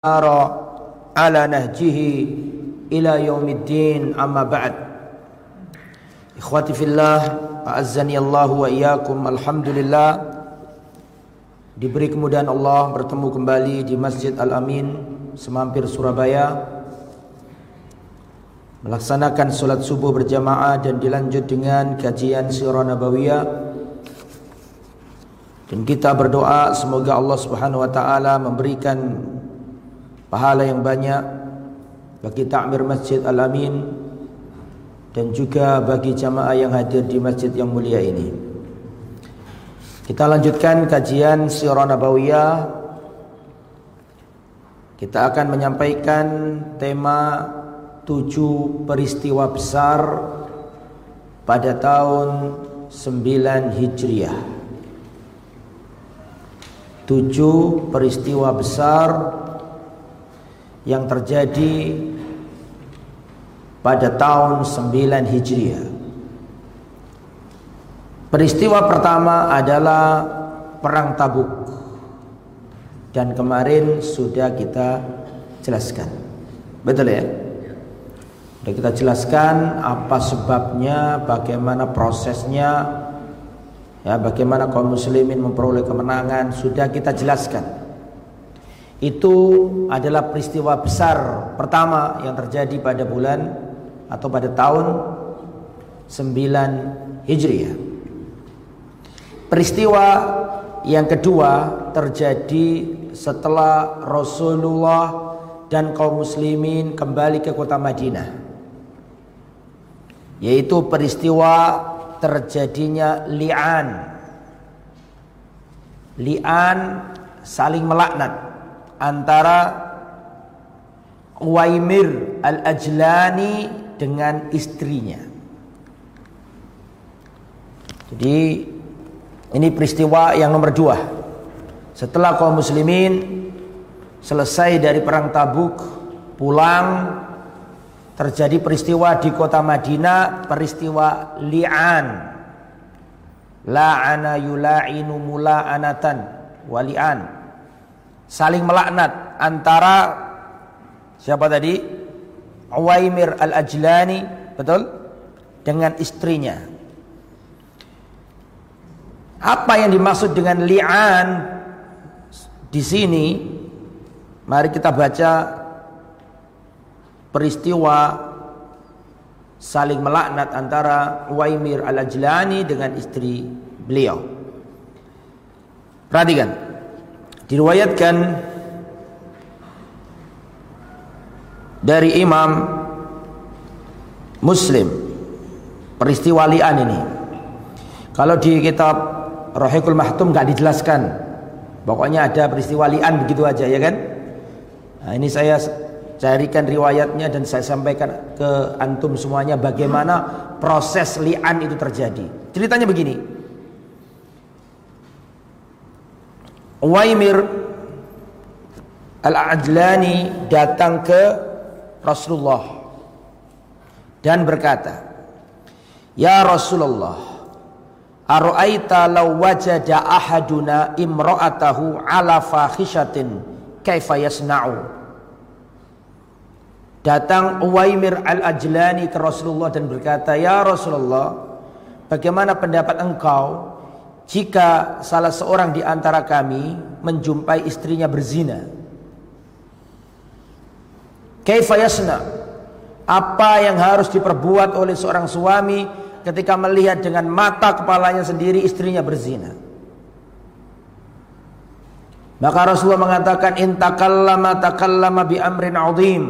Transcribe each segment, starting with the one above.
ala nahjihi ila yaumiddin amma ba'd. Ikhwati fillah a'azzani Allah wa iyyakum alhamdulillah. Diberi kemudahan Allah bertemu kembali di Masjid Al-Amin Semampir Surabaya. Melaksanakan solat subuh berjamaah dan dilanjut dengan kajian sirah nabawiyah. Dan kita berdoa semoga Allah Subhanahu wa taala memberikan pahala yang banyak bagi takmir Masjid Al-Amin dan juga bagi jamaah yang hadir di masjid yang mulia ini. Kita lanjutkan kajian Sirah Nabawiyah. Kita akan menyampaikan tema tujuh peristiwa besar pada tahun 9 Hijriah. Tujuh peristiwa besar yang terjadi pada tahun 9 Hijriah. Peristiwa pertama adalah perang Tabuk. Dan kemarin sudah kita jelaskan. Betul ya? Sudah kita jelaskan apa sebabnya, bagaimana prosesnya, ya bagaimana kaum muslimin memperoleh kemenangan, sudah kita jelaskan. Itu adalah peristiwa besar pertama yang terjadi pada bulan atau pada tahun 9 Hijriah. Peristiwa yang kedua terjadi setelah Rasulullah dan kaum muslimin kembali ke kota Madinah. Yaitu peristiwa terjadinya li'an. Li'an saling melaknat antara Uwaimir Al-Ajlani dengan istrinya. Jadi ini peristiwa yang nomor dua. Setelah kaum muslimin selesai dari perang Tabuk, pulang terjadi peristiwa di kota Madinah, peristiwa li'an. La'ana yula'inu mula'anatan wali'an saling melaknat antara siapa tadi? Uwaimir Al-Ajlani, betul? Dengan istrinya. Apa yang dimaksud dengan li'an di sini? Mari kita baca peristiwa saling melaknat antara Uwaimir Al-Ajlani dengan istri beliau. Perhatikan. Diriwayatkan dari Imam Muslim peristiwa li'an ini. Kalau di kitab Rohikul Mahtum nggak dijelaskan. Pokoknya ada peristiwa li'an begitu aja ya kan? Nah, ini saya carikan riwayatnya dan saya sampaikan ke antum semuanya bagaimana proses li'an itu terjadi. Ceritanya begini. Uwaimir Al-Ajlani datang ke Rasulullah dan berkata, "Ya Rasulullah, ara'aita law wajada ahaduna imra'atahu ala fahishatin kaifa yasna'u?" Datang Uwaimir Al-Ajlani ke Rasulullah dan berkata, "Ya Rasulullah, bagaimana pendapat engkau jika salah seorang di antara kami menjumpai istrinya berzina. Kaifa Apa yang harus diperbuat oleh seorang suami ketika melihat dengan mata kepalanya sendiri istrinya berzina? Maka Rasulullah mengatakan intakallama takallama bi amrin azim.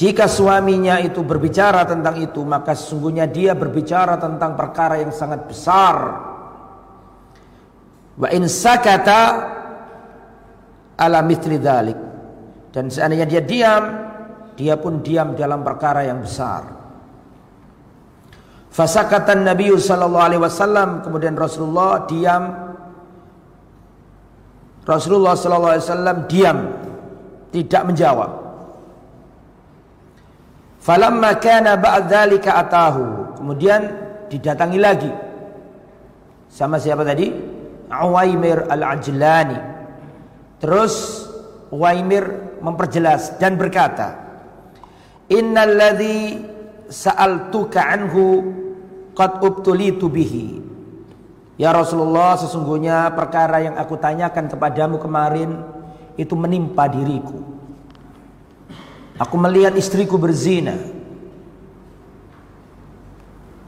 Jika suaminya itu berbicara tentang itu, maka sesungguhnya dia berbicara tentang perkara yang sangat besar. Wa in sakata ala dhalik. Dan seandainya dia diam, dia pun diam dalam perkara yang besar. Fasakatan Nabi sallallahu alaihi wasallam kemudian Rasulullah diam Rasulullah sallallahu alaihi wasallam diam tidak menjawab Falamma kana ba'dzalika atahu. Kemudian didatangi lagi. Sama siapa tadi? Uwaimir Al-Ajlani. Terus Waimir memperjelas dan berkata, "Innalladzi sa'altuka anhu qad ubtulitu bihi." Ya Rasulullah, sesungguhnya perkara yang aku tanyakan kepadamu kemarin itu menimpa diriku. Aku melihat istriku berzina.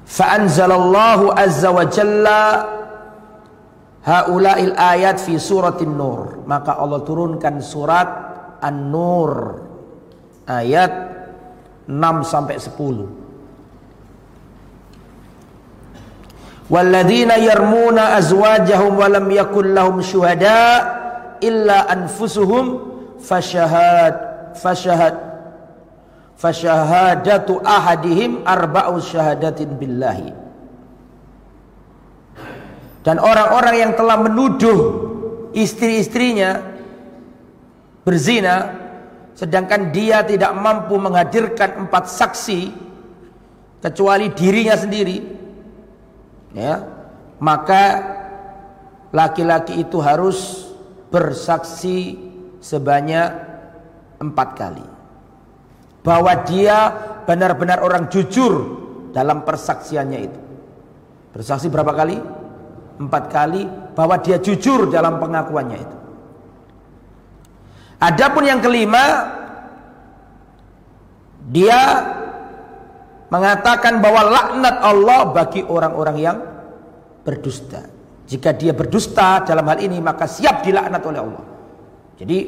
Fa'anzalallahu azza wa jalla haula'il ayat fi suratin nur. Maka Allah turunkan surat An-Nur ayat 6 sampai 10. Walladzina yarmuna azwajahum wa lam yakul lahum syuhada illa anfusuhum fashahad fashahad Fasyahadatu ahadihim arba'u syahadatin billahi. Dan orang-orang yang telah menuduh istri-istrinya berzina sedangkan dia tidak mampu menghadirkan empat saksi kecuali dirinya sendiri ya maka laki-laki itu harus bersaksi sebanyak empat kali bahwa dia benar-benar orang jujur dalam persaksiannya itu. Bersaksi berapa kali? Empat kali bahwa dia jujur dalam pengakuannya itu. Adapun yang kelima, dia mengatakan bahwa laknat Allah bagi orang-orang yang berdusta. Jika dia berdusta dalam hal ini maka siap dilaknat oleh Allah. Jadi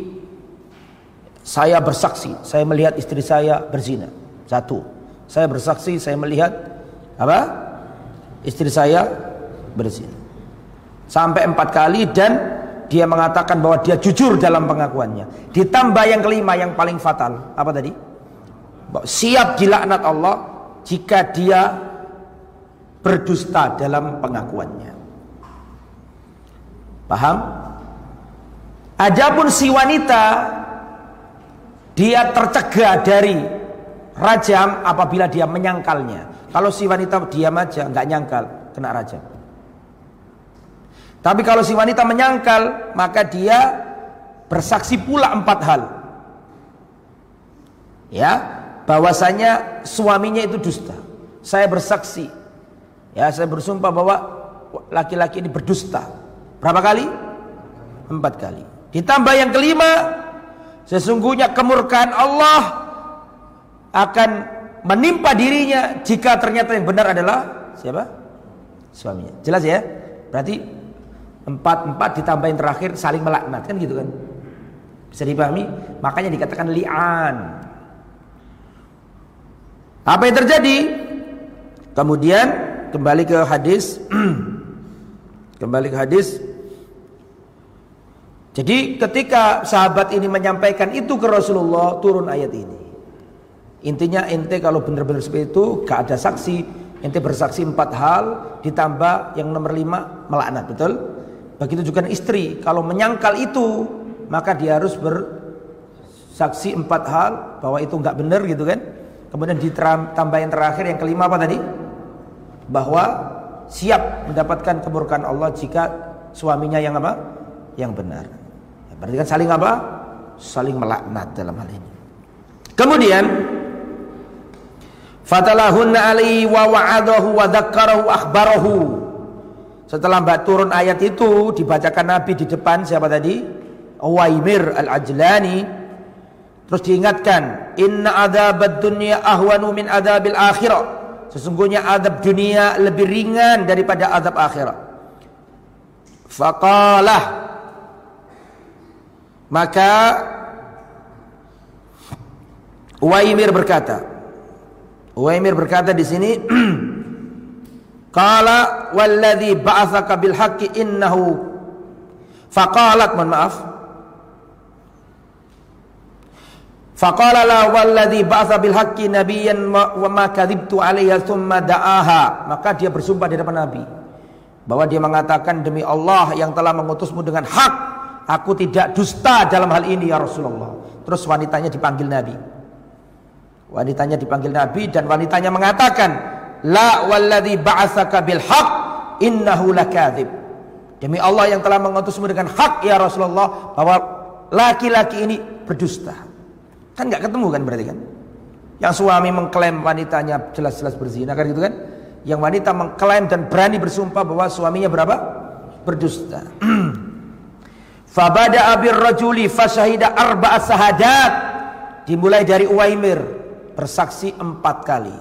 saya bersaksi, saya melihat istri saya berzina. Satu. Saya bersaksi, saya melihat apa? Istri saya berzina. Sampai empat kali dan dia mengatakan bahwa dia jujur dalam pengakuannya. Ditambah yang kelima yang paling fatal. Apa tadi? Siap dilaknat Allah jika dia berdusta dalam pengakuannya. Paham? Adapun si wanita dia tercegah dari rajam apabila dia menyangkalnya. Kalau si wanita diam aja, nggak nyangkal, kena rajam. Tapi kalau si wanita menyangkal, maka dia bersaksi pula empat hal. Ya, bahwasanya suaminya itu dusta. Saya bersaksi. Ya, saya bersumpah bahwa laki-laki ini berdusta. Berapa kali? Empat kali. Ditambah yang kelima, Sesungguhnya kemurkaan Allah akan menimpa dirinya jika ternyata yang benar adalah siapa? Suaminya. Jelas ya? Berarti empat empat ditambah yang terakhir saling melaknat kan gitu kan? Bisa dipahami? Makanya dikatakan li'an. Apa yang terjadi? Kemudian kembali ke hadis kembali ke hadis jadi ketika sahabat ini menyampaikan itu ke Rasulullah turun ayat ini. Intinya ente kalau benar-benar seperti itu gak ada saksi, ente bersaksi empat hal ditambah yang nomor lima melaknat, betul? Begitu juga istri, kalau menyangkal itu maka dia harus bersaksi empat hal bahwa itu nggak benar gitu kan? Kemudian ditambah yang terakhir yang kelima apa tadi? Bahwa siap mendapatkan kemurkaan Allah jika suaminya yang apa? Yang benar. Berarti kan saling apa? Saling melaknat dalam hal ini. Kemudian fatalahunna ali wa wa'adahu wa dzakkarahu akhbarahu. Setelah mbak turun ayat itu dibacakan Nabi di depan siapa tadi? Uwaimir al-Ajlani. Terus diingatkan, "Inna adzabad dunya ahwanu min adzabil akhirah." Sesungguhnya adab dunia lebih ringan daripada adab akhirat. Faqalah maka Uwaimir berkata, Uwaimir berkata di sini, Qala walladhi ba'athaka bil haqqi innahu faqalat mohon maaf. Faqala la walladhi ba'atha wa ma da'aha. Maka dia bersumpah di depan Nabi bahwa dia mengatakan demi Allah yang telah mengutusmu dengan hak Aku tidak dusta dalam hal ini ya Rasulullah. Terus wanitanya dipanggil Nabi. Wanitanya dipanggil Nabi dan wanitanya mengatakan, La walladhi ba'athaka bil haq innahu lakadzib. Demi Allah yang telah mengutusmu dengan hak ya Rasulullah bahwa laki-laki ini berdusta. Kan nggak ketemu kan berarti kan? Yang suami mengklaim wanitanya jelas-jelas berzina kan gitu kan? Yang wanita mengklaim dan berani bersumpah bahwa suaminya berapa? Berdusta. Fabada abir rajuli fasyahida arba'a sahadat. Dimulai dari Uwaimir bersaksi empat kali.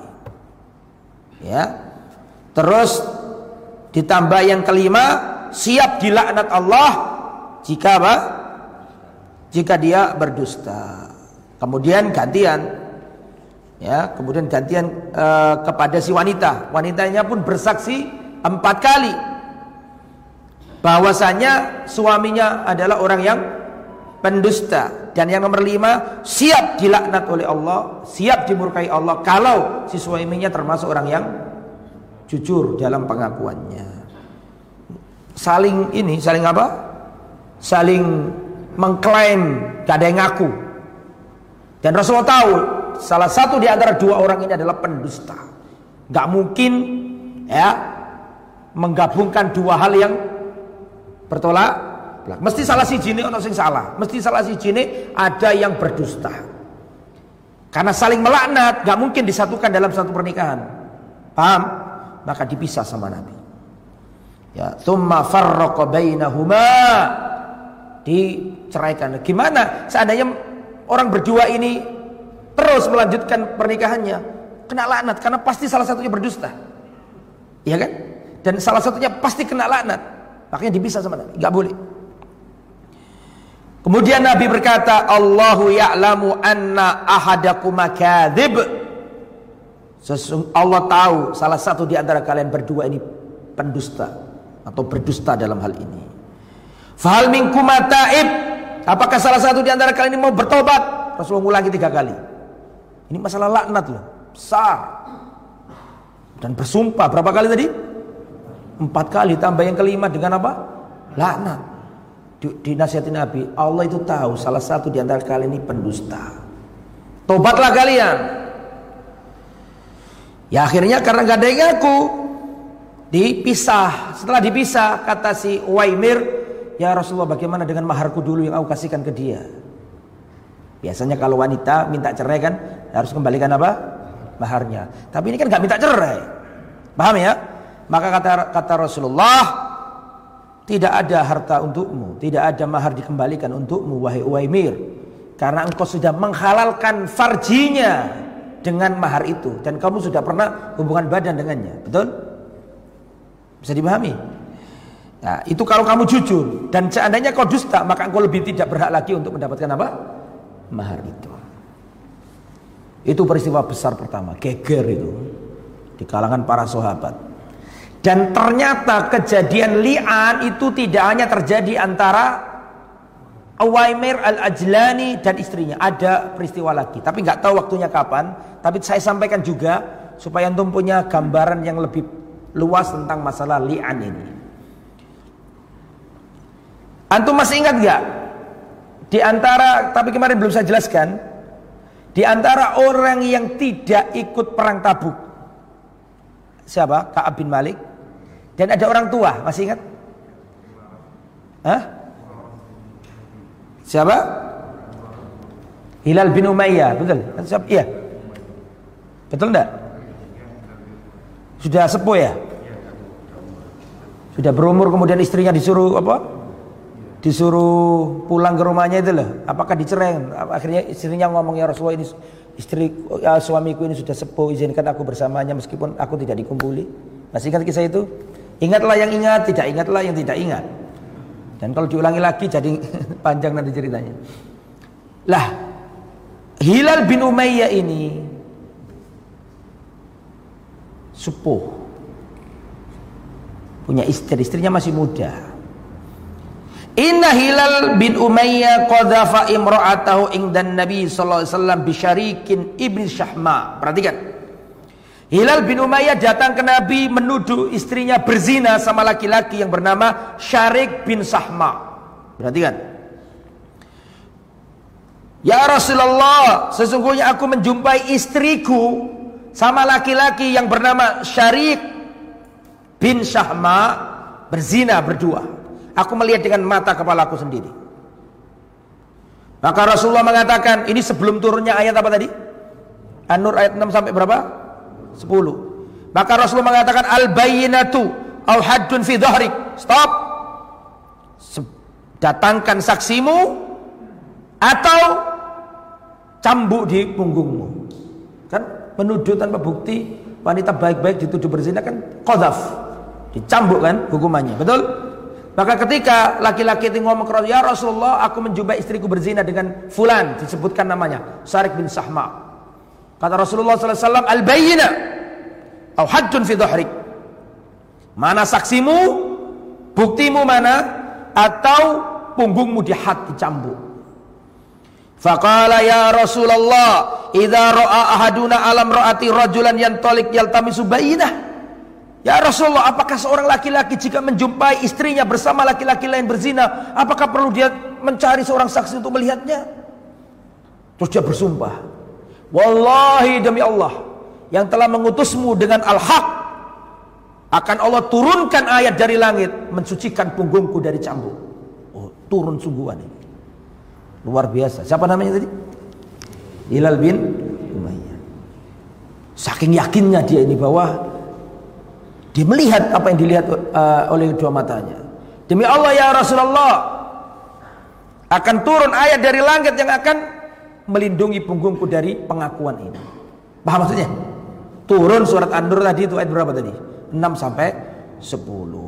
Ya. Terus ditambah yang kelima siap dilaknat Allah jika apa? Jika dia berdusta. Kemudian gantian ya, kemudian gantian uh, kepada si wanita. Wanitanya pun bersaksi empat kali bahwasanya suaminya adalah orang yang pendusta dan yang nomor lima siap dilaknat oleh Allah siap dimurkai Allah kalau si suaminya termasuk orang yang jujur dalam pengakuannya. Saling ini saling apa? Saling mengklaim gak ada yang ngaku. Dan Rasulullah tahu salah satu di antara dua orang ini adalah pendusta. Gak mungkin ya menggabungkan dua hal yang bertolak belakang. Mesti salah si jini ono sing salah. Mesti salah si jini ada yang berdusta. Karena saling melaknat, gak mungkin disatukan dalam satu pernikahan. Paham? Maka dipisah sama Nabi. Ya, thumma farraqa bainahuma. Diceraikan. Gimana seandainya orang berdua ini terus melanjutkan pernikahannya? Kena laknat karena pasti salah satunya berdusta. Iya kan? Dan salah satunya pasti kena laknat. Makanya dipisah sama Nabi, nggak boleh. Kemudian Nabi berkata, Allahu ya'lamu anna ahadakum kadzib. Allah tahu salah satu di antara kalian berdua ini pendusta atau berdusta dalam hal ini. Fahal minkum ta'ib? Apakah salah satu di antara kalian ini mau bertobat? Rasulullah ulangi tiga kali. Ini masalah laknat loh, besar. Dan bersumpah berapa kali tadi? Empat kali tambah yang kelima dengan apa? Laknat. Di, nasihat Nabi, Allah itu tahu salah satu di antara kalian ini pendusta. Tobatlah kalian. Ya akhirnya karena gak ada yang ngaku dipisah. Setelah dipisah kata si Waimir, ya Rasulullah bagaimana dengan maharku dulu yang aku kasihkan ke dia? Biasanya kalau wanita minta cerai kan harus kembalikan apa? Maharnya. Tapi ini kan gak minta cerai. Paham ya? Maka kata kata Rasulullah, tidak ada harta untukmu, tidak ada mahar dikembalikan untukmu wahai Uwaimir, karena engkau sudah menghalalkan farjinya dengan mahar itu dan kamu sudah pernah hubungan badan dengannya. Betul? Bisa dipahami? Nah, itu kalau kamu jujur dan seandainya kau dusta, maka engkau lebih tidak berhak lagi untuk mendapatkan apa? Mahar itu. Itu peristiwa besar pertama, geger itu di kalangan para sahabat. Dan ternyata kejadian li'an itu tidak hanya terjadi antara Awaimir al-Ajlani dan istrinya. Ada peristiwa lagi. Tapi nggak tahu waktunya kapan. Tapi saya sampaikan juga supaya antum punya gambaran yang lebih luas tentang masalah li'an ini. Antum masih ingat nggak? Di antara, tapi kemarin belum saya jelaskan. Di antara orang yang tidak ikut perang tabuk. Siapa? Ka'ab bin Malik dan ada orang tua, masih ingat? Hah? Siapa? Hilal bin Umayyah, betul? Siapa? Iya. Betul enggak? Sudah sepuh ya? Sudah berumur kemudian istrinya disuruh apa? Disuruh pulang ke rumahnya itu loh. Apakah dicerai? Akhirnya istrinya ngomong ya Rasulullah ini istri ya, suamiku ini sudah sepuh izinkan aku bersamanya meskipun aku tidak dikumpuli. Masih ingat kisah itu? Ingatlah yang ingat, tidak ingatlah yang tidak ingat. Dan kalau diulangi lagi jadi panjang nanti ceritanya. Lah, Hilal bin Umayyah ini sepuh. Punya istri, istrinya masih muda. Inna Hilal bin Umayyah qadhafa imra'atahu ingdan Nabi sallallahu alaihi wasallam bisyarikin ibn Syahma. Perhatikan. Hilal bin Umayyah datang ke Nabi menuduh istrinya berzina sama laki-laki yang bernama Syarik bin Sahma. Perhatikan. Ya Rasulullah, sesungguhnya aku menjumpai istriku sama laki-laki yang bernama Syarik bin Sahma berzina berdua. Aku melihat dengan mata kepalaku sendiri. Maka Rasulullah mengatakan, ini sebelum turunnya ayat apa tadi? An-Nur ayat 6 sampai berapa? 10. Maka Rasulullah mengatakan al-bayyinatu au haddun fi dhahrik. Stop. Datangkan saksimu atau cambuk di punggungmu. Kan menuduh tanpa bukti wanita baik-baik dituduh berzina kan qadzaf. Dicambuk kan hukumannya. Betul? Maka ketika laki-laki itu ngomong ke ya Rasulullah, aku menjumpai istriku berzina dengan fulan, disebutkan namanya, Sarik bin Sahma. Kata Rasulullah SAW, al-bayyina, atau haddun fi dhahrik. Mana saksimu, buktimu mana, atau punggungmu di hati dicambuk. Faqala ya Rasulullah, idza ra'a ahaduna alam ra'ati rajulan yantalik yaltamisu bayyinah. Ya Rasulullah, apakah seorang laki-laki jika menjumpai istrinya bersama laki-laki lain berzina, apakah perlu dia mencari seorang saksi untuk melihatnya? Terus dia bersumpah, Wallahi demi Allah, yang telah mengutusmu dengan al-haq, akan Allah turunkan ayat dari langit, mensucikan punggungku dari cambuk. Oh, turun sungguhan ini. Luar biasa. Siapa namanya tadi? Hilal bin Umayyah. Saking yakinnya dia ini bahwa dia melihat apa yang dilihat uh, oleh dua matanya. Demi Allah ya Rasulullah akan turun ayat dari langit yang akan melindungi punggungku dari pengakuan ini. Paham maksudnya? Turun surat An-Nur tadi itu ayat berapa tadi? 6 sampai 10.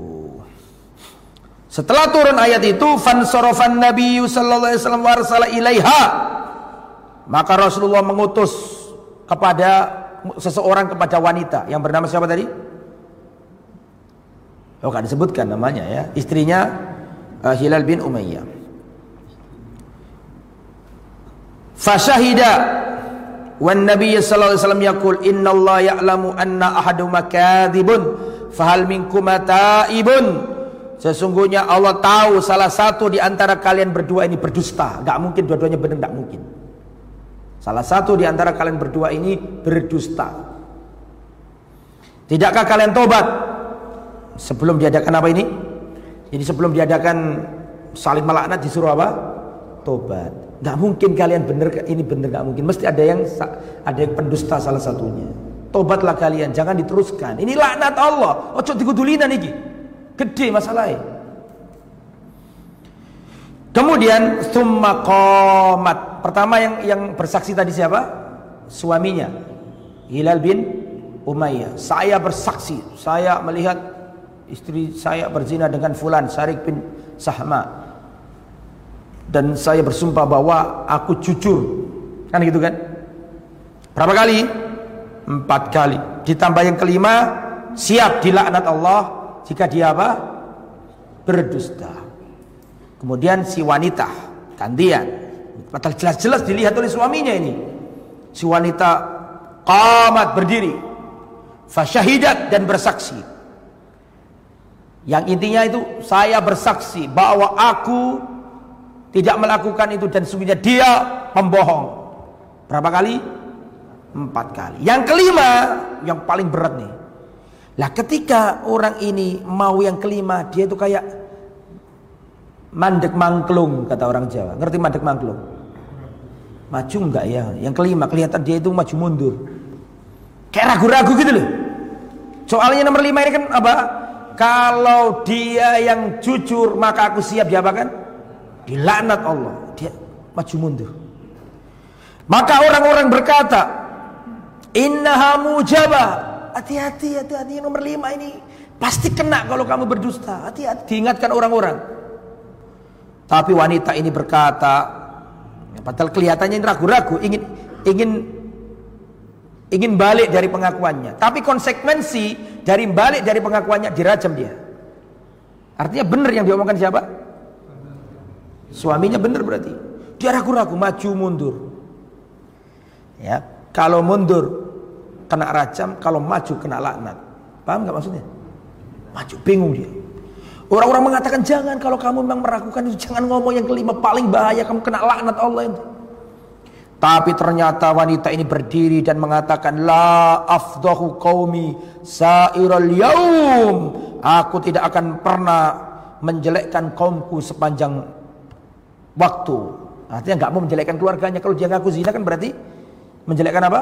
Setelah turun ayat itu fansorofan Nabi sallallahu alaihi wasallam warsala ilaiha. Maka Rasulullah mengutus kepada seseorang kepada wanita yang bernama siapa tadi? Oh, kan disebutkan namanya ya. Istrinya uh, Hilal bin Umayyah. Fashahida wan Nabi sallallahu alaihi wasallam yaqul inna Allah ya'lamu anna ahaduma kadhibun fahal minkum taibun Sesungguhnya Allah tahu salah satu di antara kalian berdua ini berdusta. Gak mungkin dua-duanya benar, gak mungkin. Salah satu di antara kalian berdua ini berdusta. Tidakkah kalian tobat? sebelum diadakan apa ini? Jadi sebelum diadakan saling melaknat disuruh apa? Tobat. Gak mungkin kalian benar ini benar gak mungkin. Mesti ada yang ada yang pendusta salah satunya. Tobatlah kalian, jangan diteruskan. Ini laknat Allah. Ojo dikudulinan iki. Gede masalahnya. Kemudian summa qamat. Pertama yang yang bersaksi tadi siapa? Suaminya. Hilal bin Umayyah. Saya bersaksi, saya melihat istri saya berzina dengan fulan Sarik bin Sahma dan saya bersumpah bahwa aku jujur. Kan gitu kan? Berapa kali? Empat kali. Ditambah yang kelima siap dilaknat Allah jika dia apa? Berdusta. Kemudian si wanita gantian. Padahal jelas-jelas dilihat oleh suaminya ini. Si wanita qamat berdiri fasyahidat dan bersaksi. Yang intinya itu saya bersaksi bahwa aku tidak melakukan itu dan sungguhnya dia pembohong. Berapa kali? Empat kali. Yang kelima, yang paling berat nih. Lah ketika orang ini mau yang kelima, dia itu kayak mandek mangklung kata orang Jawa. Ngerti mandek mangklung? Maju enggak ya? Yang kelima kelihatan dia itu maju mundur. Kayak ragu-ragu gitu loh. Soalnya nomor lima ini kan apa? Kalau dia yang jujur maka aku siap diapakan? Dilaknat Allah. Dia maju mundur. Maka orang-orang berkata, Innaha mujabah. Hati-hati, hati-hati nomor lima ini pasti kena kalau kamu berdusta. Hati-hati diingatkan orang-orang. Tapi wanita ini berkata, padahal kelihatannya ragu-ragu, ingin ingin ingin balik dari pengakuannya. Tapi konsekuensi dari balik dari pengakuannya dirajam dia. Artinya benar yang diomongkan siapa? Suaminya benar berarti. Dia ragu-ragu, maju mundur. Ya, kalau mundur kena rajam, kalau maju kena laknat. Paham nggak maksudnya? Maju bingung dia. Orang-orang mengatakan jangan kalau kamu memang meragukan itu jangan ngomong yang kelima paling bahaya kamu kena laknat Allah itu. Tapi ternyata wanita ini berdiri dan mengatakan la afdahu qaumi sairal yaum. Aku tidak akan pernah menjelekkan kaumku sepanjang waktu. Artinya nggak mau menjelekkan keluarganya. Kalau dia ngaku zina kan berarti menjelekkan apa?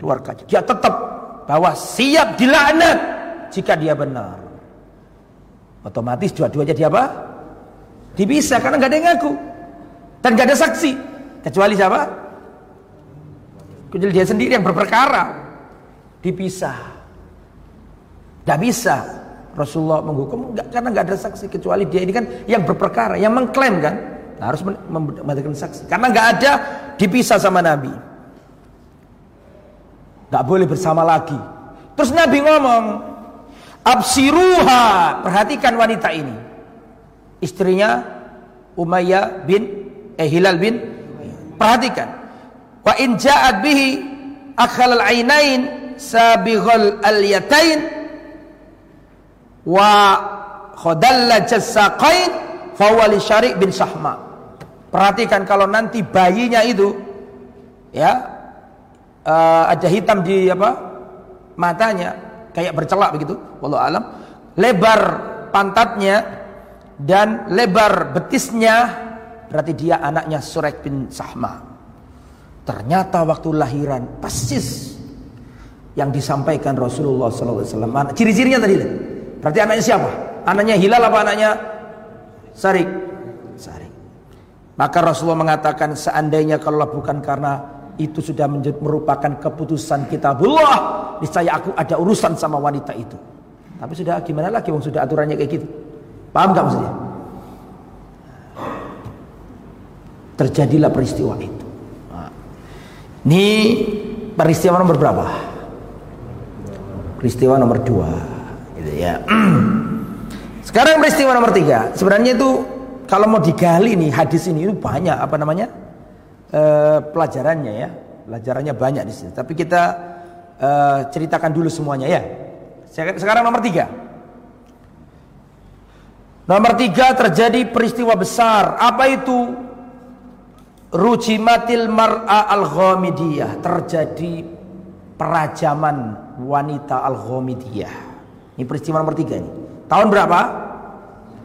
Keluarganya. Dia tetap bahwa siap dilaknat jika dia benar. Otomatis dua-duanya dia apa? Dipisah karena nggak ada yang ngaku dan nggak ada saksi kecuali siapa? Kecuali dia sendiri yang berperkara dipisah. Gak bisa Rasulullah menghukum gak, karena nggak ada saksi kecuali dia ini kan yang berperkara, yang mengklaim kan harus memberikan saksi karena nggak ada dipisah sama Nabi. Nggak boleh bersama lagi. Terus Nabi ngomong, absiruha, perhatikan wanita ini. Istrinya Umayyah bin eh Hilal bin perhatikan. Wa in ja'at bihi akhal al-ainain sabighul alyatain wa khadalla jasaqain fawali syarik bin sahma perhatikan kalau nanti bayinya itu ya uh, ada hitam di apa matanya kayak bercelak begitu wallahu alam lebar pantatnya dan lebar betisnya berarti dia anaknya Surek bin Sahma ternyata waktu lahiran persis yang disampaikan Rasulullah SAW. Ciri-cirinya tadi. Berarti anaknya siapa? Anaknya Hilal apa anaknya? Sarik. Maka Rasulullah mengatakan seandainya kalau bukan karena itu sudah merupakan keputusan kitabullah, niscaya aku ada urusan sama wanita itu. Tapi sudah gimana lagi wong sudah aturannya kayak gitu. Paham gak maksudnya? Terjadilah peristiwa itu. Nah, ini peristiwa nomor berapa? peristiwa nomor dua gitu ya sekarang peristiwa nomor tiga sebenarnya itu kalau mau digali nih hadis ini itu banyak apa namanya e, pelajarannya ya pelajarannya banyak di sini tapi kita e, ceritakan dulu semuanya ya sekarang nomor tiga nomor tiga terjadi peristiwa besar apa itu Rujimatil mar'a al-ghamidiyah terjadi perajaman wanita Al-Ghamidiyah. Ini peristiwa nomor tiga ini. Tahun berapa?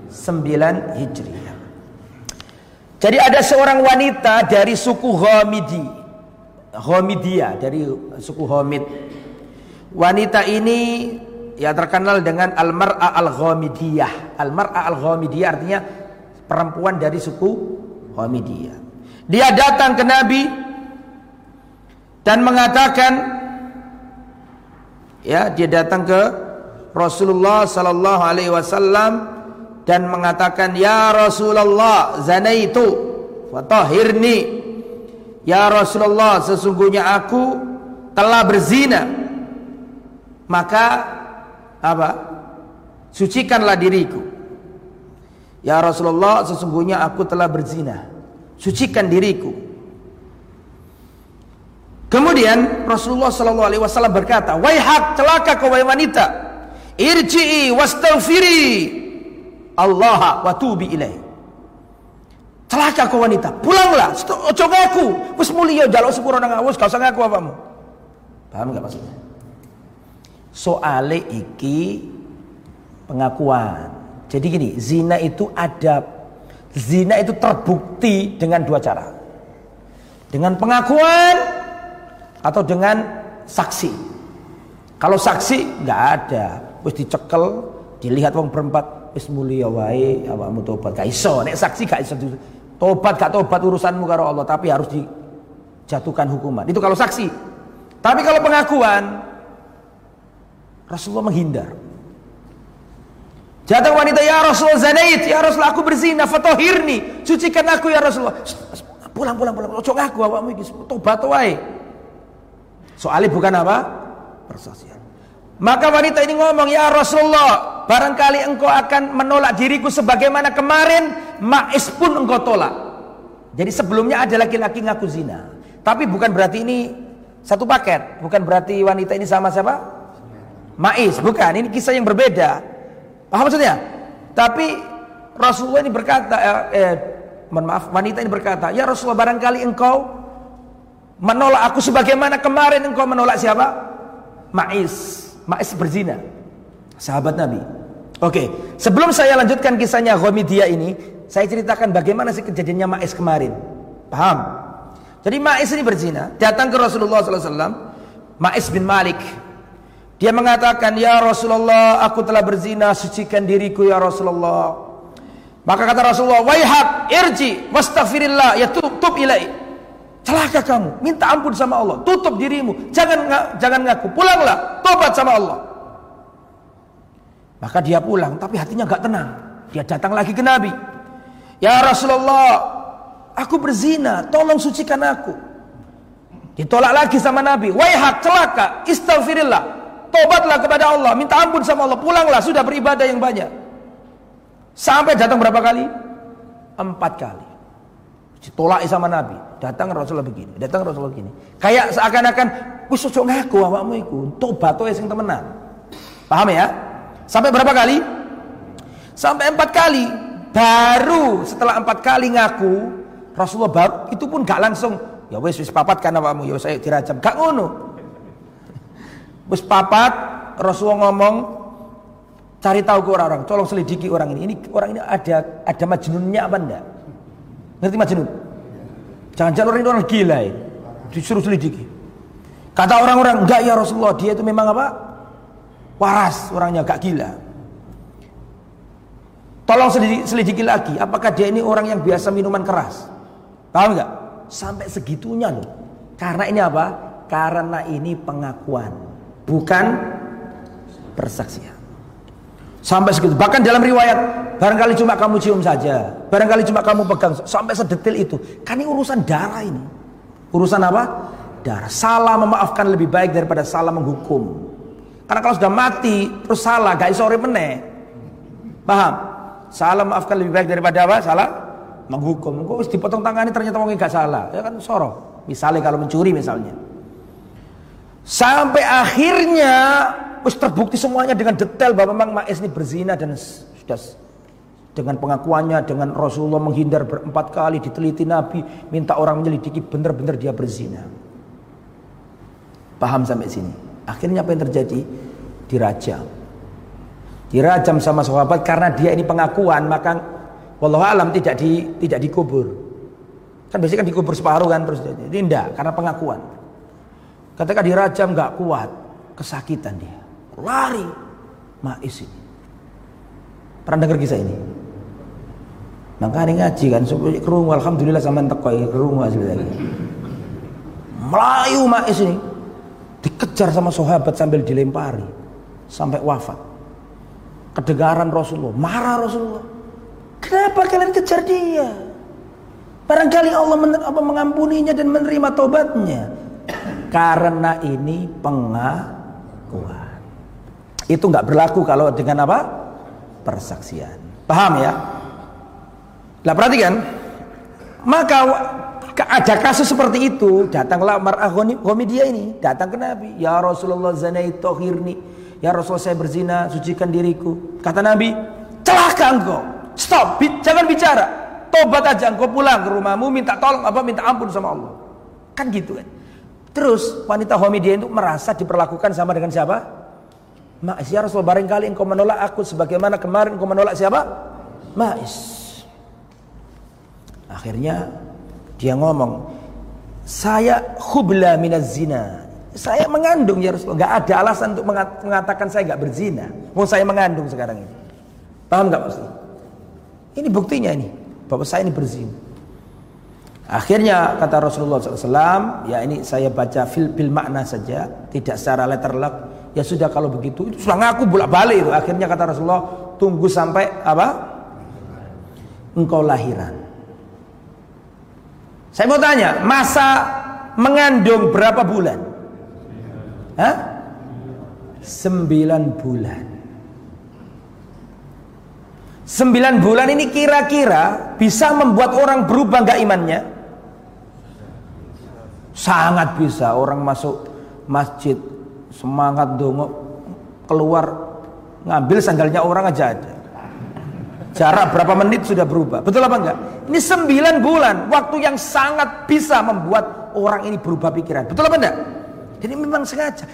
9 Hijriah. Jadi ada seorang wanita dari suku Ghamidi. Ghamidiyah dari suku Ghamid. Wanita ini ya terkenal dengan Al-Mar'a Al-Ghamidiyah. Al-Mar'a Al-Ghamidiyah artinya perempuan dari suku Ghamidiyah. Dia datang ke Nabi dan mengatakan ya dia datang ke Rasulullah sallallahu alaihi wasallam dan mengatakan ya Rasulullah zanaitu fatahhirni. Ya Rasulullah sesungguhnya aku telah berzina. Maka apa? Sucikanlah diriku. Ya Rasulullah sesungguhnya aku telah berzina. Sucikan diriku. Kemudian Rasulullah Shallallahu Alaihi Wasallam berkata, Waihak celaka kau wanita, irji'i wastaghfiri Allah wa tubi ilaih. Celaka kau wanita, pulanglah, ojo ngaku, wis mulia jaluk sepuro nang awus, kau usah ngaku apamu. Paham enggak maksudnya? Soale iki pengakuan. Jadi gini, zina itu ada zina itu terbukti dengan dua cara. Dengan pengakuan atau dengan saksi. Kalau saksi nggak ada, wis dicekel, dilihat wong berempat, wis mulia wae awakmu tobat gak iso. Nek saksi gak iso tobat gak tobat urusanmu karo Allah, tapi harus dijatuhkan hukuman. Itu kalau saksi. Tapi kalau pengakuan Rasulullah menghindar. Jatuh wanita ya Rasulullah zanait, ya Rasulullah aku berzina, fatohirni, sucikan aku ya Rasulullah. Pulang pulang pulang, ojo ngaku awakmu iki tobat wae. Soalnya bukan apa? Persaksian. Maka wanita ini ngomong, ya Rasulullah, barangkali engkau akan menolak diriku sebagaimana kemarin, Ma'is pun engkau tolak. Jadi sebelumnya ada laki-laki ngaku zina. Tapi bukan berarti ini satu paket. Bukan berarti wanita ini sama siapa? Ma'is, bukan. Ini kisah yang berbeda. Paham maksudnya? Tapi Rasulullah ini berkata, eh, eh, mohon maaf, wanita ini berkata, ya Rasulullah barangkali engkau menolak aku sebagaimana kemarin engkau menolak siapa? Ma'is. Ma'is berzina. Sahabat Nabi. Oke, sebelum saya lanjutkan kisahnya Ghamidiyah ini, saya ceritakan bagaimana sih kejadiannya Ma'is kemarin. Paham? Jadi Ma'is ini berzina, datang ke Rasulullah SAW. Ma'is bin Malik. Dia mengatakan, Ya Rasulullah, aku telah berzina, sucikan diriku ya Rasulullah. Maka kata Rasulullah, Waihak, irji, wastaghfirillah, ya tub, tub ilai. Celaka kamu, minta ampun sama Allah, tutup dirimu, jangan jangan ngaku, pulanglah, tobat sama Allah. Maka dia pulang, tapi hatinya gak tenang. Dia datang lagi ke Nabi. Ya Rasulullah, aku berzina, tolong sucikan aku. Ditolak lagi sama Nabi. Waihak, celaka, istighfirillah. Tobatlah kepada Allah, minta ampun sama Allah, pulanglah, sudah beribadah yang banyak. Sampai datang berapa kali? Empat kali. Ditolak sama Nabi. Datang Rasulullah begini, datang Rasulullah begini. Kayak seakan-akan wis ojo ngaku awakmu iku, tobat wae sing temenan. Paham ya? Sampai berapa kali? Sampai empat kali. Baru setelah empat kali ngaku, Rasulullah baru itu pun gak langsung ya wis wis papat kan awakmu ya saya dirajam. Gak ngono. Wis papat Rasulullah ngomong cari tahu ke orang-orang, tolong selidiki orang ini. Ini orang ini ada ada majnunnya apa enggak? Ngerti Majnun? Jangan-jangan orang ini orang gila ya. Disuruh selidiki. Kata orang-orang, enggak ya Rasulullah, dia itu memang apa? Waras, orangnya gak gila. Tolong selidiki, selidiki lagi, apakah dia ini orang yang biasa minuman keras? Paham enggak? Sampai segitunya loh. Karena ini apa? Karena ini pengakuan, bukan persaksian. Sampai segitu. Bahkan dalam riwayat, barangkali cuma kamu cium saja. Barangkali cuma kamu pegang. Sampai sedetil itu. Kan ini urusan darah ini. Urusan apa? Darah. Salah memaafkan lebih baik daripada salah menghukum. Karena kalau sudah mati, terus salah, gak iso meneh. Paham? Salah memaafkan lebih baik daripada apa? Salah menghukum. Kok dipotong tangannya ternyata wong gak salah. Ya kan soro. Misalnya kalau mencuri misalnya. Sampai akhirnya Terus terbukti semuanya dengan detail bahwa memang Ma'is ini berzina dan sudah dengan pengakuannya dengan Rasulullah menghindar berempat kali diteliti Nabi minta orang menyelidiki benar-benar dia berzina. Paham sampai sini? Akhirnya apa yang terjadi? Dirajam. Dirajam sama sahabat karena dia ini pengakuan maka wallahu alam tidak di tidak dikubur. Kan biasanya kan dikubur separuh kan terus enggak karena pengakuan. Ketika dirajam nggak kuat, kesakitan dia lari Ma'is ini. Pernah dengar kisah ini? Makanya ngaji kan, kerungu, alhamdulillah sama teko ya kerungu asli lagi. Melayu Ma'is ini dikejar sama sahabat sambil dilempari sampai wafat. Kedengaran Rasulullah, marah Rasulullah. Kenapa kalian kejar dia? Barangkali Allah apa, mengampuninya dan menerima tobatnya. Karena ini pengakuan. Itu nggak berlaku kalau dengan apa? Persaksian. Paham ya? Nah perhatikan. Maka ada kasus seperti itu. Datanglah mar'ah dia ini. Datang ke Nabi. Ya Rasulullah zanai tohirni. Ya Rasulullah saya berzina. Sucikan diriku. Kata Nabi. Celaka engkau. Stop. Jangan bicara. Tobat aja engkau pulang ke rumahmu. Minta tolong apa? Minta ampun sama Allah. Kan gitu kan. Terus wanita dia itu merasa diperlakukan sama dengan siapa? Ma'is ya Rasul barangkali engkau menolak aku sebagaimana kemarin engkau menolak siapa? Ma'is. Akhirnya dia ngomong, saya khubla minaz zina. Saya mengandung ya Rasul. Gak ada alasan untuk mengatakan saya gak berzina. Mau saya mengandung sekarang ini. Paham gak Mas? Ini buktinya ini. Bahwa saya ini berzina. Akhirnya kata Rasulullah SAW, ya ini saya baca fil, bil makna saja, tidak secara letter luck Ya sudah kalau begitu itu sudah ngaku bolak-balik itu. Akhirnya kata Rasulullah, tunggu sampai apa? Engkau lahiran. Saya mau tanya, masa mengandung berapa bulan? Hah? Sembilan bulan. Sembilan bulan ini kira-kira bisa membuat orang berubah nggak imannya? Sangat bisa orang masuk masjid semangat dongo keluar ngambil sandalnya orang aja ada jarak berapa menit sudah berubah betul apa enggak ini sembilan bulan waktu yang sangat bisa membuat orang ini berubah pikiran betul apa enggak jadi memang sengaja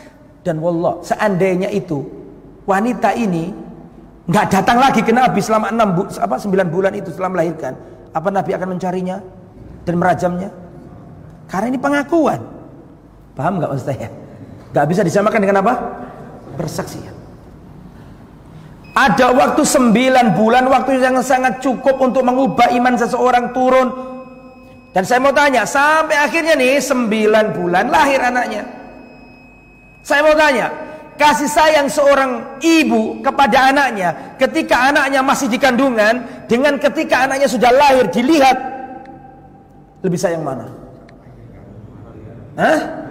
dan wallah seandainya itu wanita ini nggak datang lagi ke Nabi selama enam bu, apa sembilan bulan itu setelah melahirkan apa Nabi akan mencarinya dan merajamnya? Karena ini pengakuan. Paham nggak maksud saya? Gak bisa disamakan dengan apa? Persaksian. Ada waktu sembilan bulan, waktu yang sangat cukup untuk mengubah iman seseorang turun. Dan saya mau tanya, sampai akhirnya nih sembilan bulan lahir anaknya. Saya mau tanya, kasih sayang seorang ibu kepada anaknya ketika anaknya masih di kandungan dengan ketika anaknya sudah lahir dilihat lebih sayang mana? Hah?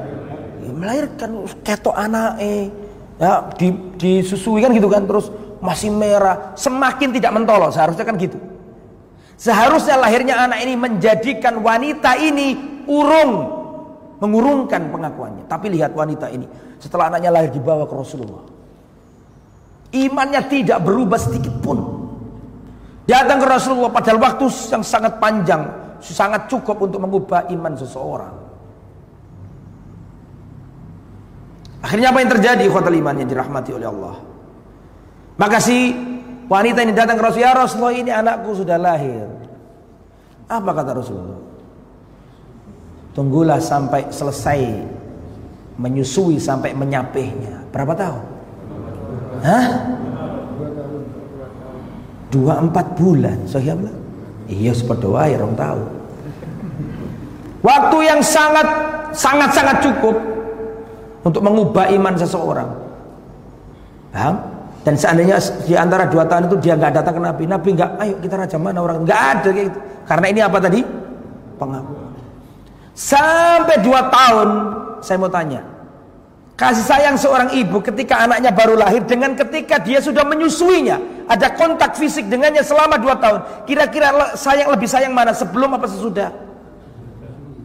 Melahirkan ketok anak eh ya di, disusui kan gitu kan terus masih merah, semakin tidak mentolok. Seharusnya kan gitu. Seharusnya lahirnya anak ini menjadikan wanita ini urung, mengurungkan pengakuannya. Tapi lihat wanita ini, setelah anaknya lahir dibawa ke Rasulullah. Imannya tidak berubah sedikit pun. Datang ke Rasulullah pada waktu yang sangat panjang, sangat cukup untuk mengubah iman seseorang. Akhirnya apa yang terjadi? Ikhwatal iman yang dirahmati oleh Allah. Maka si wanita ini datang ke Rasul, ya Rasulullah ini anakku sudah lahir. Apa kata Rasulullah? Tunggulah sampai selesai menyusui sampai menyapihnya. Berapa tahun? Hah? Dua empat bulan. Sahih so, Iya seperti ya orang tahu. Waktu yang sangat sangat sangat cukup untuk mengubah iman seseorang. Paham? Dan seandainya di antara dua tahun itu dia nggak datang ke Nabi, Nabi nggak, ayo kita raja mana orang nggak ada kayak gitu. Karena ini apa tadi? Pengakuan. Sampai dua tahun, saya mau tanya, kasih sayang seorang ibu ketika anaknya baru lahir dengan ketika dia sudah menyusuinya, ada kontak fisik dengannya selama dua tahun. Kira-kira sayang lebih sayang mana sebelum apa sesudah?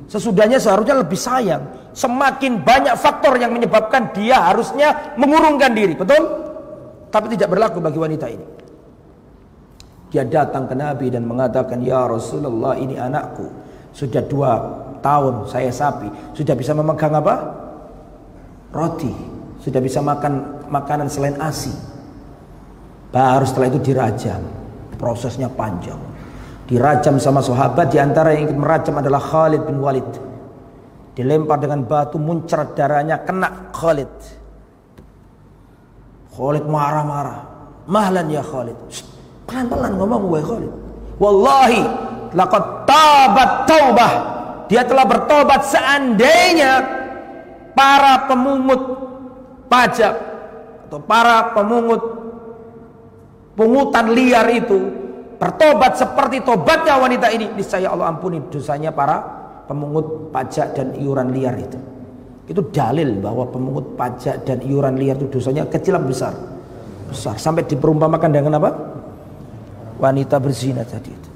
Sesudahnya seharusnya lebih sayang. Semakin banyak faktor yang menyebabkan dia harusnya mengurungkan diri, betul? Tapi tidak berlaku bagi wanita ini. Dia datang ke Nabi dan mengatakan, Ya Rasulullah ini anakku. Sudah dua tahun saya sapi. Sudah bisa memegang apa? Roti. Sudah bisa makan makanan selain ASI. Baru setelah itu dirajam. Prosesnya panjang. Dirajam sama sahabat. Di antara yang ikut merajam adalah Khalid bin Walid. Dilempar dengan batu muncrat darahnya kena Khalid. Khalid marah-marah. Mahlan ya Khalid. Pelan-pelan ngomong gue Khalid. Wallahi laqad tabat taubah. Dia telah bertobat seandainya para pemungut pajak atau para pemungut pungutan liar itu bertobat seperti tobatnya wanita ini niscaya Allah ampuni dosanya para pemungut pajak dan iuran liar itu. Itu dalil bahwa pemungut pajak dan iuran liar itu dosanya kecil atau besar? Besar. Sampai diperumpamakan dengan apa? Wanita berzina tadi itu.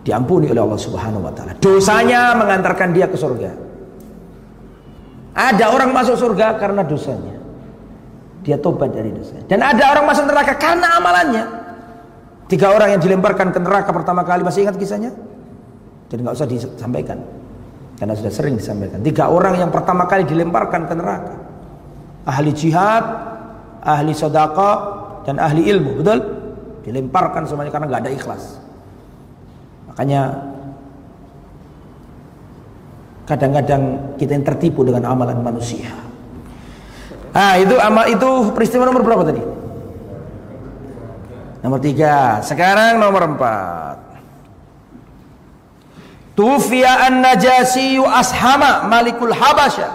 Diampuni oleh Allah Subhanahu wa taala. Dosanya mengantarkan dia ke surga. Ada orang masuk surga karena dosanya. Dia tobat dari dosanya. Dan ada orang masuk neraka karena amalannya. Tiga orang yang dilemparkan ke neraka pertama kali masih ingat kisahnya? Jadi nggak usah disampaikan. Karena sudah sering disampaikan. Tiga orang yang pertama kali dilemparkan ke neraka. Ahli jihad, ahli sodaka, dan ahli ilmu. Betul? Dilemparkan semuanya karena nggak ada ikhlas. Makanya kadang-kadang kita yang tertipu dengan amalan manusia. Ah itu amal itu peristiwa nomor berapa tadi? Nomor tiga. Sekarang nomor empat. Tufiya an-Najasi ashama malikul Habasya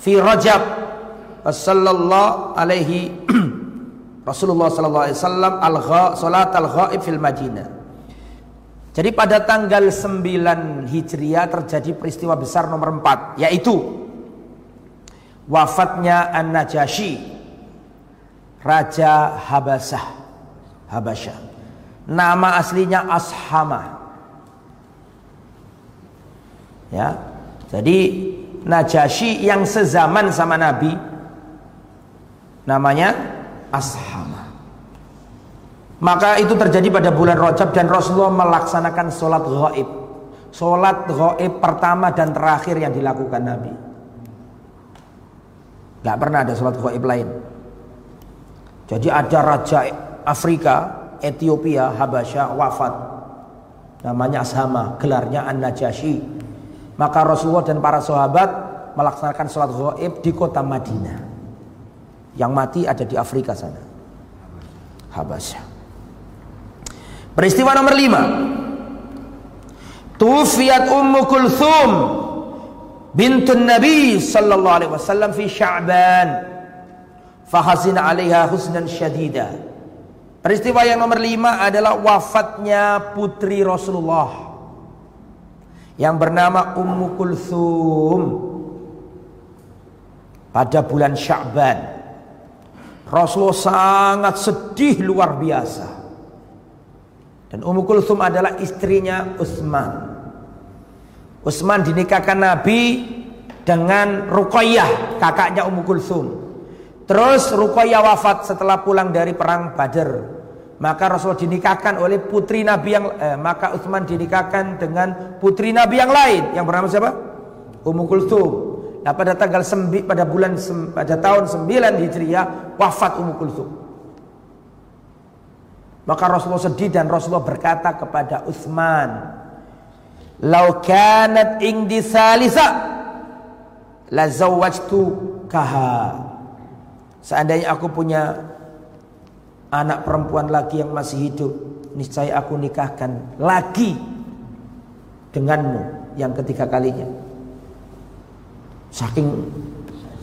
fi Rajab sallallahu alaihi Rasulullah sallallahu alaihi wasallam al salat al-ghaib fil Madinah. Jadi pada tanggal 9 Hijriah terjadi peristiwa besar nomor 4 yaitu wafatnya An-Najasyi Raja Habasah Habasyah. Nama aslinya Ashama. Ya. Jadi Najasyi yang sezaman sama Nabi namanya Ashama. Maka itu terjadi pada bulan Rajab dan Rasulullah melaksanakan sholat gaib. Sholat gaib pertama dan terakhir yang dilakukan Nabi. Gak pernah ada sholat gaib lain. Jadi ada raja Afrika, Ethiopia, Habasya wafat Namanya Ashama, gelarnya An-Najasyi. Maka Rasulullah dan para sahabat melaksanakan sholat gaib di kota Madinah. Yang mati ada di Afrika sana. Habasyah. Peristiwa nomor lima. Tufiat Ummu Kulthum bintun Nabi sallallahu alaihi wasallam fi Sya'ban. Fahazina 'alaiha husnan syadida. Peristiwa yang nomor lima adalah wafatnya putri Rasulullah yang bernama Ummu Kulthum pada bulan Sya'ban. Rasulullah sangat sedih luar biasa. Dan Ummu Kulthum adalah istrinya Utsman. Utsman dinikahkan Nabi dengan Ruqayyah, kakaknya Ummu Kulthum. Terus Ruqayyah wafat setelah pulang dari perang Badar. Maka Rasul dinikahkan oleh putri Nabi yang eh, maka Utsman dinikahkan dengan putri Nabi yang lain yang bernama siapa? Ummu Kulthum. Nah, pada tanggal sembi, pada bulan pada tahun 9 Hijriah wafat Ummu Kulthum. Maka Rasulullah sedih dan Rasulullah berkata kepada Utsman, "Lau kanat indi salisa la zawwajtu kaha." Seandainya aku punya anak perempuan lagi yang masih hidup, niscaya aku nikahkan lagi denganmu yang ketiga kalinya. Saking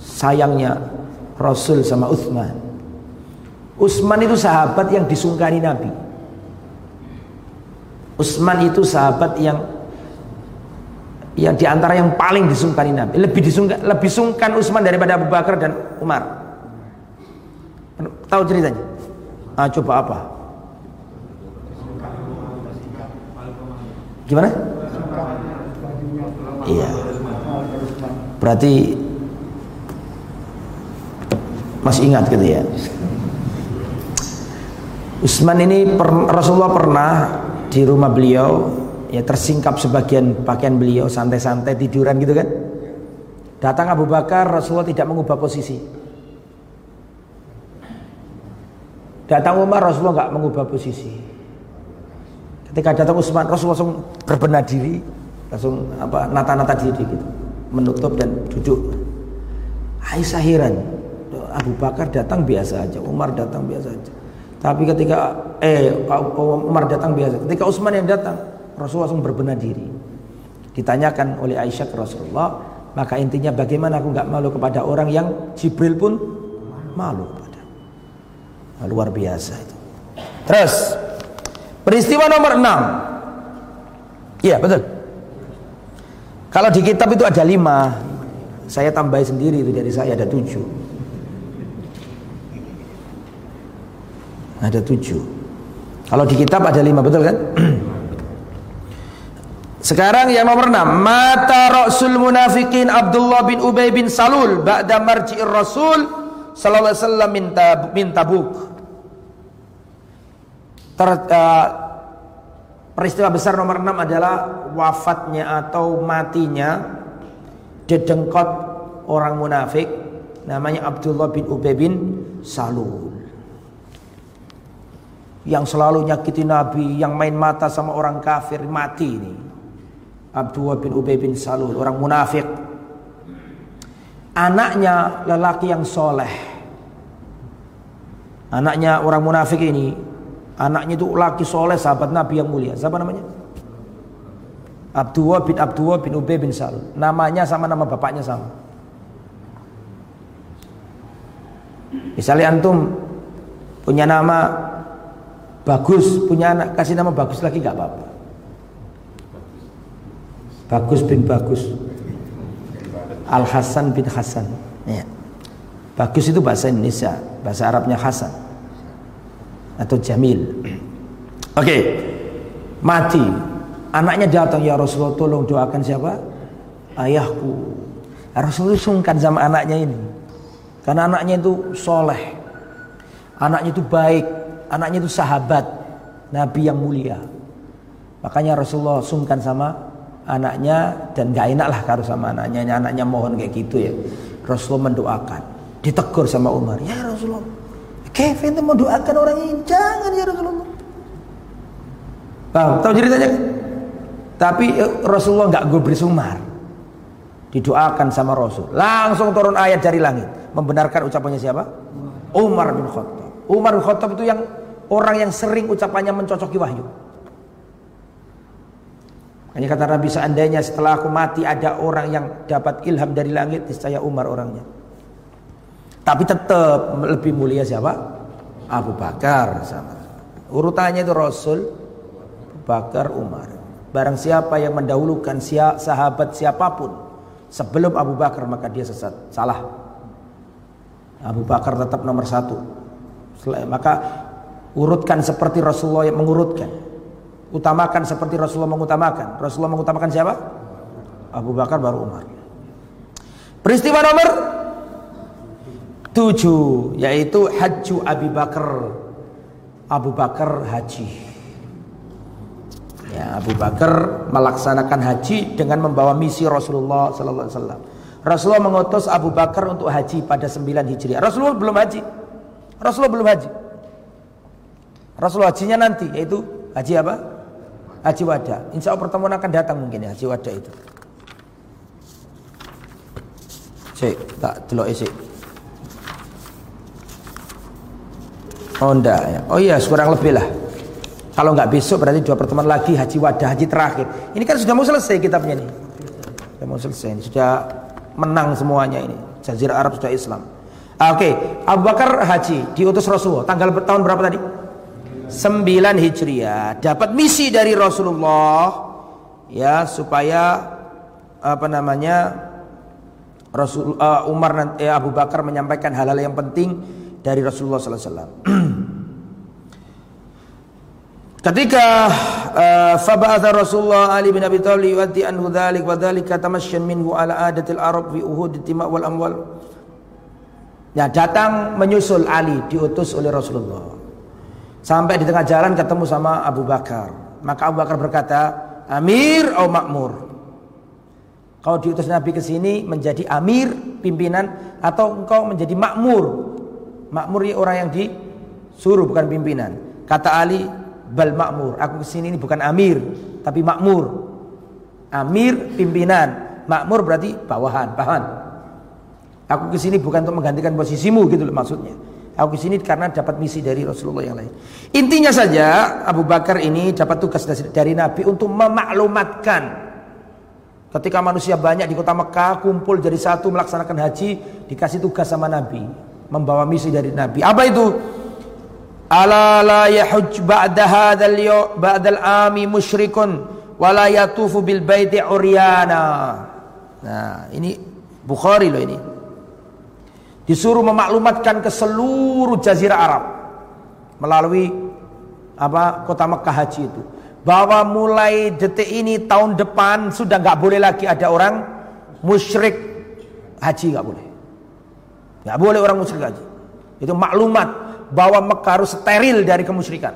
sayangnya Rasul sama Utsman. Utsman itu sahabat yang disungkani Nabi. Utsman itu sahabat yang yang di antara yang paling disungkani Nabi. Lebih disungkan, lebih sungkan Utsman daripada Abu Bakar dan Umar. Tahu ceritanya? Ah, coba apa? Gimana? Iya. Berarti masih ingat gitu ya. Utsman ini per, Rasulullah pernah di rumah beliau ya tersingkap sebagian pakaian beliau santai-santai tiduran gitu kan. Datang Abu Bakar Rasulullah tidak mengubah posisi. Datang Umar Rasulullah nggak mengubah posisi. Ketika datang Utsman Rasulullah langsung berbenah diri, langsung apa nata-nata diri gitu, menutup dan duduk. Aisyah heran. Abu Bakar datang biasa aja, Umar datang biasa aja. Tapi ketika eh Umar datang biasa, ketika Utsman yang datang, Rasulullah langsung berbenah diri. Ditanyakan oleh Aisyah ke Rasulullah, maka intinya bagaimana aku nggak malu kepada orang yang Jibril pun malu. Nah, luar biasa itu. Terus peristiwa nomor 6. Iya betul. Kalau di kitab itu ada lima, saya tambah sendiri itu dari saya ada tujuh. Ada tujuh. Kalau di kitab ada lima betul kan? Sekarang yang nomor enam Mata Rasul Munafikin Abdullah bin Ubay bin Salul Ba'da marji'ir Rasul Sallallahu alaihi wasallam minta, minta buk Ter, uh, Peristiwa besar nomor enam adalah Wafatnya atau matinya Dedengkot orang munafik Namanya Abdullah bin Ubay bin Salul yang selalu nyakiti Nabi, yang main mata sama orang kafir mati ini. Abdullah bin Ubay bin Salul, orang munafik. Anaknya lelaki yang soleh. Anaknya orang munafik ini, anaknya itu laki soleh, sahabat Nabi yang mulia. Siapa namanya? Abdullah bin Abdullah bin Ubay bin Salul. Namanya sama nama bapaknya sama. Misalnya antum punya nama bagus, punya anak kasih nama bagus lagi nggak apa-apa. Bagus bin Bagus Al Hasan bin Hasan. Ya. Bagus itu bahasa Indonesia Bahasa Arabnya Hasan. Atau Jamil. Oke. Okay. Mati. Anaknya datang ya Rasulullah tolong doakan siapa? Ayahku. Rasulullah sungkan sama anaknya ini. Karena anaknya itu soleh. Anaknya itu baik. Anaknya itu sahabat. Nabi yang mulia. Makanya Rasulullah sungkan sama anaknya dan gak enak lah kalau sama anaknya anaknya mohon kayak gitu ya Rasulullah mendoakan ditegur sama Umar ya Rasulullah Kevin mau doakan orang ini jangan ya Rasulullah tahu tahu ceritanya Tapi eh, Rasulullah nggak gubris Umar. Didoakan sama Rasul. Langsung turun ayat dari langit. Membenarkan ucapannya siapa? Umar bin Khattab. Umar bin Khattab itu yang orang yang sering ucapannya mencocoki wahyu. Hanya kata Nabi seandainya setelah aku mati ada orang yang dapat ilham dari langit, saya Umar orangnya. Tapi tetap lebih mulia siapa? Abu Bakar sama. Urutannya itu Rasul, Abu Bakar, Umar. Barang siapa yang mendahulukan sahabat siapa pun sebelum Abu Bakar maka dia sesat. Salah. Abu Bakar tetap nomor satu. Maka urutkan seperti Rasulullah yang mengurutkan. Utamakan seperti Rasulullah mengutamakan. Rasulullah mengutamakan siapa? Abu Bakar baru Umar. Peristiwa nomor tujuh yaitu Hajju Abu Bakar. Abu Bakar haji. Ya, Abu Bakar melaksanakan haji dengan membawa misi Rasulullah sallallahu alaihi wasallam. Rasulullah mengutus Abu Bakar untuk haji pada 9 Hijriah. Rasulullah belum haji. Rasulullah belum haji. Rasulullah hajinya nanti yaitu haji apa? Haji wada. Insya Allah pertemuan akan datang mungkin ya haji wada itu. Cek, tak delok isi. Oh enggak ya. Oh iya, kurang lebih lah. Kalau nggak besok berarti dua pertemuan lagi haji wadah haji terakhir. Ini kan sudah mau selesai kitabnya nih. Sudah mau selesai. Ini sudah menang semuanya ini. Jazirah Arab sudah Islam. Ah, oke, okay. Abu Bakar haji diutus Rasulullah. Tanggal tahun berapa tadi? 9 Hijriah. Dapat misi dari Rasulullah ya supaya apa namanya Rasul uh, Umar eh, Abu Bakar menyampaikan hal-hal yang penting dari Rasulullah sallallahu alaihi wasallam. Ketika uh, faba'atha Rasulullah Ali bin Abi Thalib yu'addi anhu dhalik wa dhalika tamashyan minhu ala adatil Arab fi uhud tima wal amwal. Ya datang menyusul Ali diutus oleh Rasulullah. Sampai di tengah jalan ketemu sama Abu Bakar. Maka Abu Bakar berkata, "Amir atau makmur?" Kau diutus Nabi ke sini menjadi amir, pimpinan atau engkau menjadi makmur? Makmur ya orang yang disuruh bukan pimpinan. Kata Ali, bal makmur. Aku ke sini ini bukan amir, tapi makmur. Amir pimpinan, makmur berarti bawahan, bahan. Aku ke sini bukan untuk menggantikan posisimu gitu loh maksudnya. Aku ke sini karena dapat misi dari Rasulullah yang lain. Intinya saja Abu Bakar ini dapat tugas dari Nabi untuk memaklumatkan Ketika manusia banyak di kota Mekah kumpul jadi satu melaksanakan haji, dikasih tugas sama Nabi, membawa misi dari Nabi. Apa itu? Ala la yahuj ba'da hadzal ba'dal ami musyrikun wa la yatufu bil baiti uryana. Nah, ini Bukhari loh ini. Disuruh memaklumatkan ke seluruh jazirah Arab melalui apa kota Mekah haji itu. Bahwa mulai detik ini tahun depan sudah nggak boleh lagi ada orang musyrik haji nggak boleh. Nggak boleh orang musyrik haji. Itu maklumat bahwa Mekah harus steril dari kemusyrikan.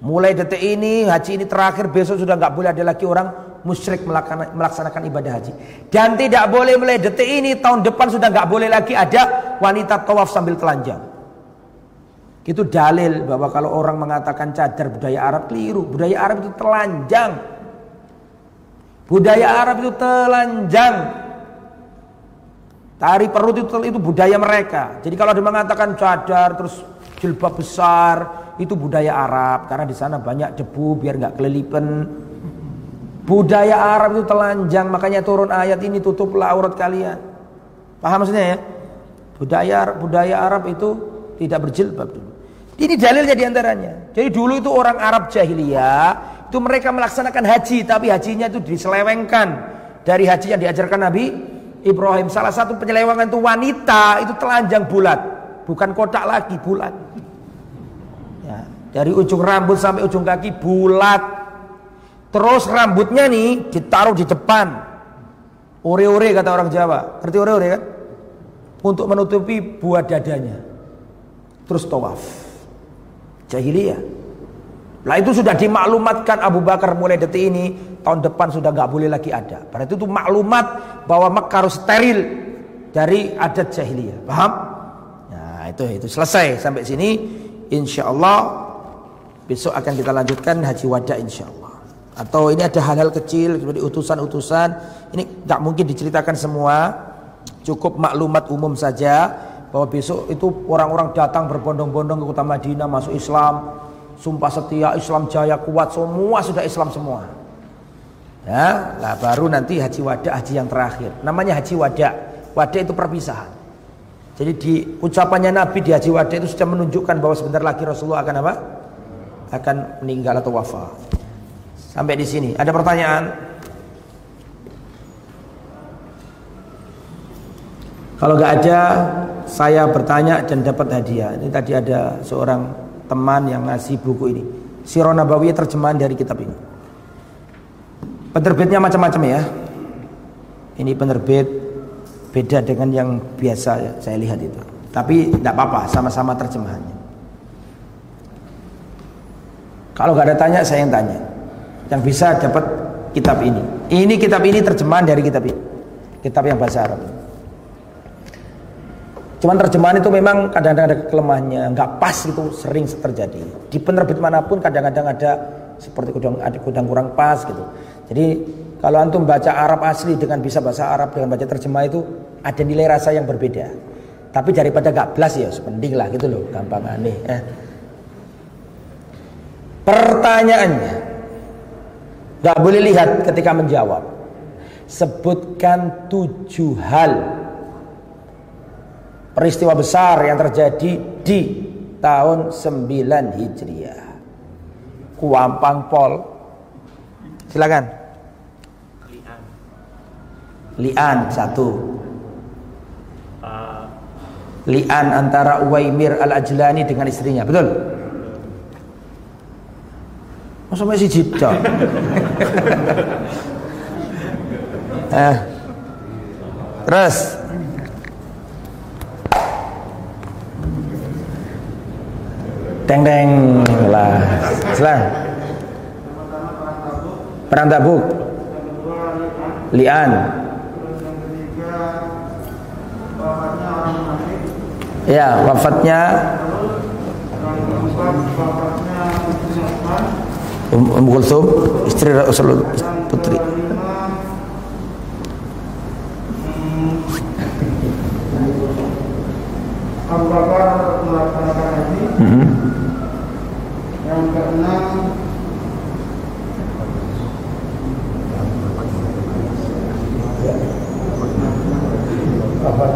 Mulai detik ini, haji ini terakhir, besok sudah nggak boleh ada lagi orang musyrik melaksanakan ibadah haji. Dan tidak boleh mulai detik ini, tahun depan sudah nggak boleh lagi ada wanita tawaf sambil telanjang. Itu dalil bahwa kalau orang mengatakan cadar budaya Arab keliru. Budaya Arab itu telanjang. Budaya Arab itu telanjang. Tari perut itu, itu budaya mereka. Jadi kalau dia mengatakan cadar terus jilbab besar itu budaya Arab karena di sana banyak debu biar nggak kelilipan. Budaya Arab itu telanjang makanya turun ayat ini tutuplah aurat kalian. Paham maksudnya ya? Budaya budaya Arab itu tidak berjilbab dulu. Ini dalilnya di antaranya. Jadi dulu itu orang Arab jahiliyah itu mereka melaksanakan haji tapi hajinya itu diselewengkan dari haji yang diajarkan Nabi Ibrahim salah satu penyelewangan itu wanita itu telanjang bulat bukan kotak lagi bulat ya, dari ujung rambut sampai ujung kaki bulat terus rambutnya nih ditaruh di depan ore-ore kata orang Jawa ngerti ore-ore kan untuk menutupi buah dadanya terus tawaf jahiliyah lah itu sudah dimaklumatkan Abu Bakar mulai detik ini tahun depan sudah nggak boleh lagi ada. Berarti itu maklumat bahwa Mekah harus steril dari adat jahiliyah. Paham? Nah itu itu selesai sampai sini. Insya Allah besok akan kita lanjutkan haji wada insya Allah. Atau ini ada hal-hal kecil seperti utusan-utusan. Ini nggak mungkin diceritakan semua. Cukup maklumat umum saja bahwa besok itu orang-orang datang berbondong-bondong ke kota Madinah masuk Islam. Sumpah setia Islam jaya kuat semua sudah Islam semua. Ya lah baru nanti haji wada haji yang terakhir. Namanya haji wada. Wada itu perpisahan. Jadi di ucapannya Nabi di haji wada itu sudah menunjukkan bahwa sebentar lagi Rasulullah akan apa? Akan meninggal atau wafat Sampai di sini. Ada pertanyaan? Kalau nggak ada, saya bertanya dan dapat hadiah. Ini tadi ada seorang teman yang ngasih buku ini. Sirah Nabawi terjemahan dari kitab ini. Penerbitnya macam-macam ya. Ini penerbit beda dengan yang biasa ya, saya lihat itu. Tapi tidak apa-apa, sama-sama terjemahannya. Kalau nggak ada tanya, saya yang tanya yang bisa dapat kitab ini. Ini kitab ini terjemahan dari kitab ini. Kitab yang bahasa Arab. Cuman terjemahan itu memang kadang-kadang ada kelemahannya, nggak pas itu sering terjadi. Di penerbit mana pun kadang-kadang ada seperti kudang ada kudang kurang pas gitu. Jadi kalau antum baca Arab asli dengan bisa bahasa Arab dengan baca terjemah itu ada nilai rasa yang berbeda. Tapi daripada gak belas ya, penting lah gitu loh, gampang aneh. Eh. Pertanyaannya, Gak boleh lihat ketika menjawab. Sebutkan tujuh hal peristiwa besar yang terjadi di tahun 9 Hijriah. Kuampang Pol. Silakan. Lian. Lian satu. Lian antara Uwaimir Al-Ajlani dengan istrinya, betul? Masa masih cipta? eh. Terus Teng teng lah. Selang. Perang Tabuk. Lian. Ya, wafatnya Um, um Kulthum istri Rasulullah putri. Abu Bakar melaksanakan haji mm -hmm. yang keenam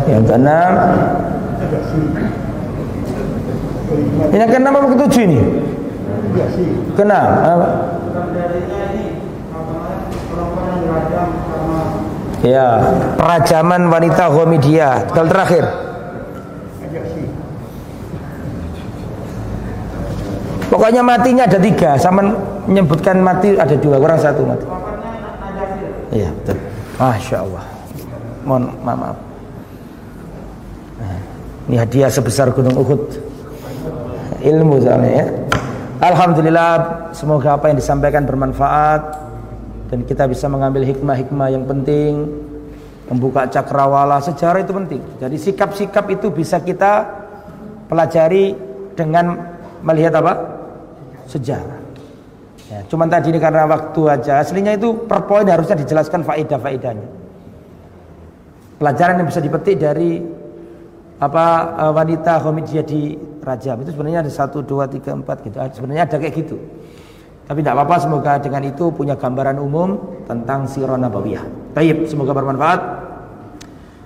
yang keenam. Ini yang keenam apa ketujuh ini Kenapa? Ya, perajaman wanita Homidia. Tinggal terakhir. Pokoknya matinya ada tiga. Sama menyebutkan mati ada dua, kurang satu mati. Iya, betul. Masya Allah. Mohon maaf. Nah, ini hadiah sebesar gunung Uhud. Ilmu soalnya ya. Alhamdulillah semoga apa yang disampaikan bermanfaat dan kita bisa mengambil hikmah-hikmah yang penting membuka cakrawala sejarah itu penting. Jadi sikap-sikap itu bisa kita pelajari dengan melihat apa? Sejarah. Ya, cuman tadi ini karena waktu aja. Aslinya itu per poin harusnya dijelaskan faedah-faedahnya. Pelajaran yang bisa dipetik dari apa uh, wanita Khomidiyah di Rajab itu sebenarnya ada satu dua tiga empat gitu sebenarnya ada kayak gitu tapi tidak apa-apa semoga dengan itu punya gambaran umum tentang sirah nabawiyah Taib semoga bermanfaat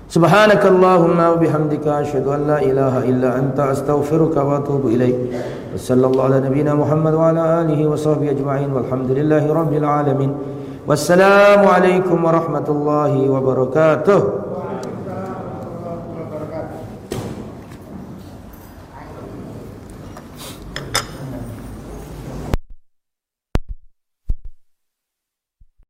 Subhanakallahumma wa bihamdika an la ilaha illa anta astaghfiruka wa atubu ilaik. Ala nabiyyina Muhammad wa ala alihi wa sahbihi ajma'in walhamdulillahi rabbil alamin. Wassalamu alaikum warahmatullahi wabarakatuh.